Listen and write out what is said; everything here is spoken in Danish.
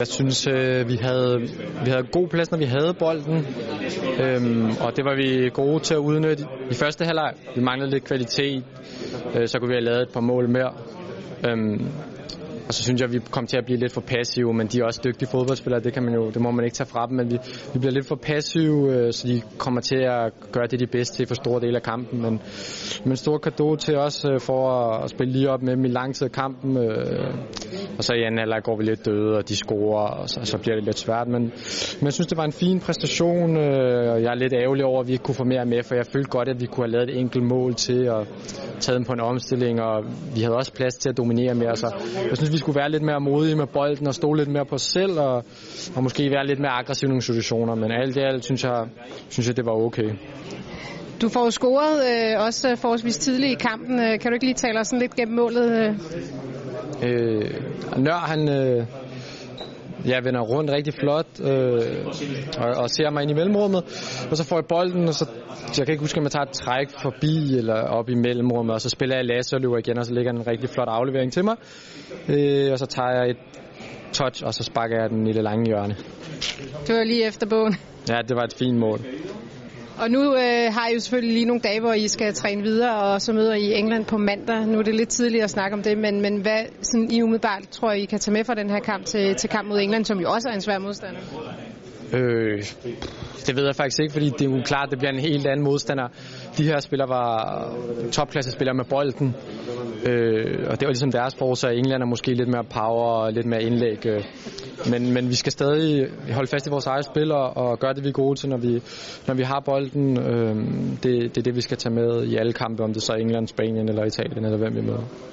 Jeg synes, øh, vi havde, vi havde god plads, når vi havde bolden, øhm, og det var vi gode til at udnytte i første halvleg. Vi manglede lidt kvalitet, øh, så kunne vi have lavet et par mål mere. Øhm, og så synes jeg, at vi kom til at blive lidt for passive, men de er også dygtige fodboldspillere, det, kan man jo, det må man ikke tage fra dem, men vi, vi bliver lidt for passive, øh, så de kommer til at gøre det de bedste til for store dele af kampen. Men, men stor kado til os øh, for at, spille lige op med dem i lang tid af kampen. Øh. Og så i anden alder går vi lidt døde, og de scorer, og så, så bliver det lidt svært. Men, men jeg synes, det var en fin præstation, og jeg er lidt ærgerlig over, at vi ikke kunne få mere med, for jeg følte godt, at vi kunne have lavet et enkelt mål til og taget dem på en omstilling, og vi havde også plads til at dominere mere. Så jeg synes, vi skulle være lidt mere modige med bolden og stå lidt mere på os selv, og, og måske være lidt mere aggressive i nogle situationer. Men alt i alt synes jeg, synes jeg det var okay. Du får scoret øh, også forholdsvis tidligt i kampen. Øh, kan du ikke lige tale os sådan lidt gennem målet? Øh? Øh, Nør, han øh, ja, vender rundt rigtig flot øh, og, og ser mig ind i mellemrummet, og så får jeg bolden, og så jeg kan ikke huske, om jeg tager et træk forbi eller op i mellemrummet, og så spiller jeg Lasse og løber igen, og så ligger en rigtig flot aflevering til mig, øh, og så tager jeg et touch, og så sparker jeg den i det lange hjørne. Det var lige efter bogen. Ja, det var et fint mål. Og nu øh, har I jo selvfølgelig lige nogle dage, hvor I skal træne videre, og så møder I England på mandag. Nu er det lidt tidligt at snakke om det, men, men hvad sådan, I umiddelbart tror I kan tage med fra den her kamp til, til kamp mod England, som jo også er en svær modstander? Øh, det ved jeg faktisk ikke, fordi det er jo klart, at det bliver en helt anden modstander. De her spillere var topklassespillere med bolden, øh, og det var ligesom deres forsag. England er måske lidt mere power og lidt mere indlæg. Øh. Men, men vi skal stadig holde fast i vores eget spil og, og gøre det, vi er gode til, når vi, når vi har bolden. Øh, det, det er det, vi skal tage med i alle kampe, om det så er England, Spanien eller Italien eller hvem vi møder.